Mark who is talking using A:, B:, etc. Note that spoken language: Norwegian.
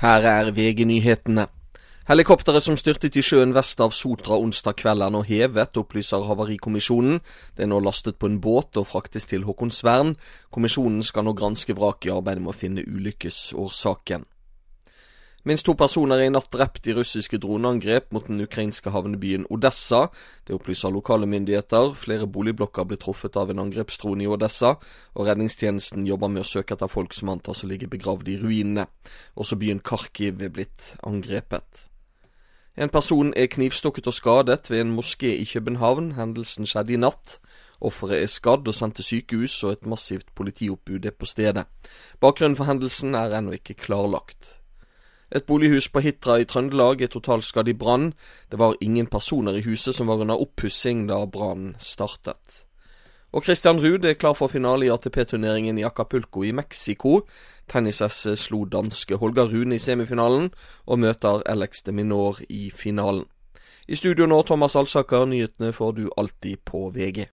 A: Her er VG-nyhetene. Helikopteret som styrtet i sjøen vest av Sotra onsdag kveld er nå hevet, opplyser Havarikommisjonen. Det er nå lastet på en båt og fraktes til Håkonsvern. Kommisjonen skal nå granske vraket i arbeidet med å finne ulykkesårsaken. Minst to personer er i natt drept i russiske droneangrep mot den ukrainske havnebyen Odessa. Det opplyser lokale myndigheter. Flere boligblokker ble truffet av en angrepsdrone i Odessa, og redningstjenesten jobber med å søke etter folk som antas å ligge begravd i ruinene. Også byen Kharkiv er blitt angrepet. En person er knivstukket og skadet ved en moské i København. Hendelsen skjedde i natt. Offeret er skadd og sendt til sykehus, og et massivt politioppbud er på stedet. Bakgrunnen for hendelsen er ennå ikke klarlagt. Et bolighus på Hitra i Trøndelag er totalskadd i brann. Det var ingen personer i huset som var under oppussing da brannen startet. Og Christian Ruud er klar for finale i ATP-turneringen i Acapulco i Mexico. Tennis-S slo danske Holger Rune i semifinalen, og møter Alex de Minor i finalen. I studio nå, Thomas Alsaker. Nyhetene får du alltid på VG.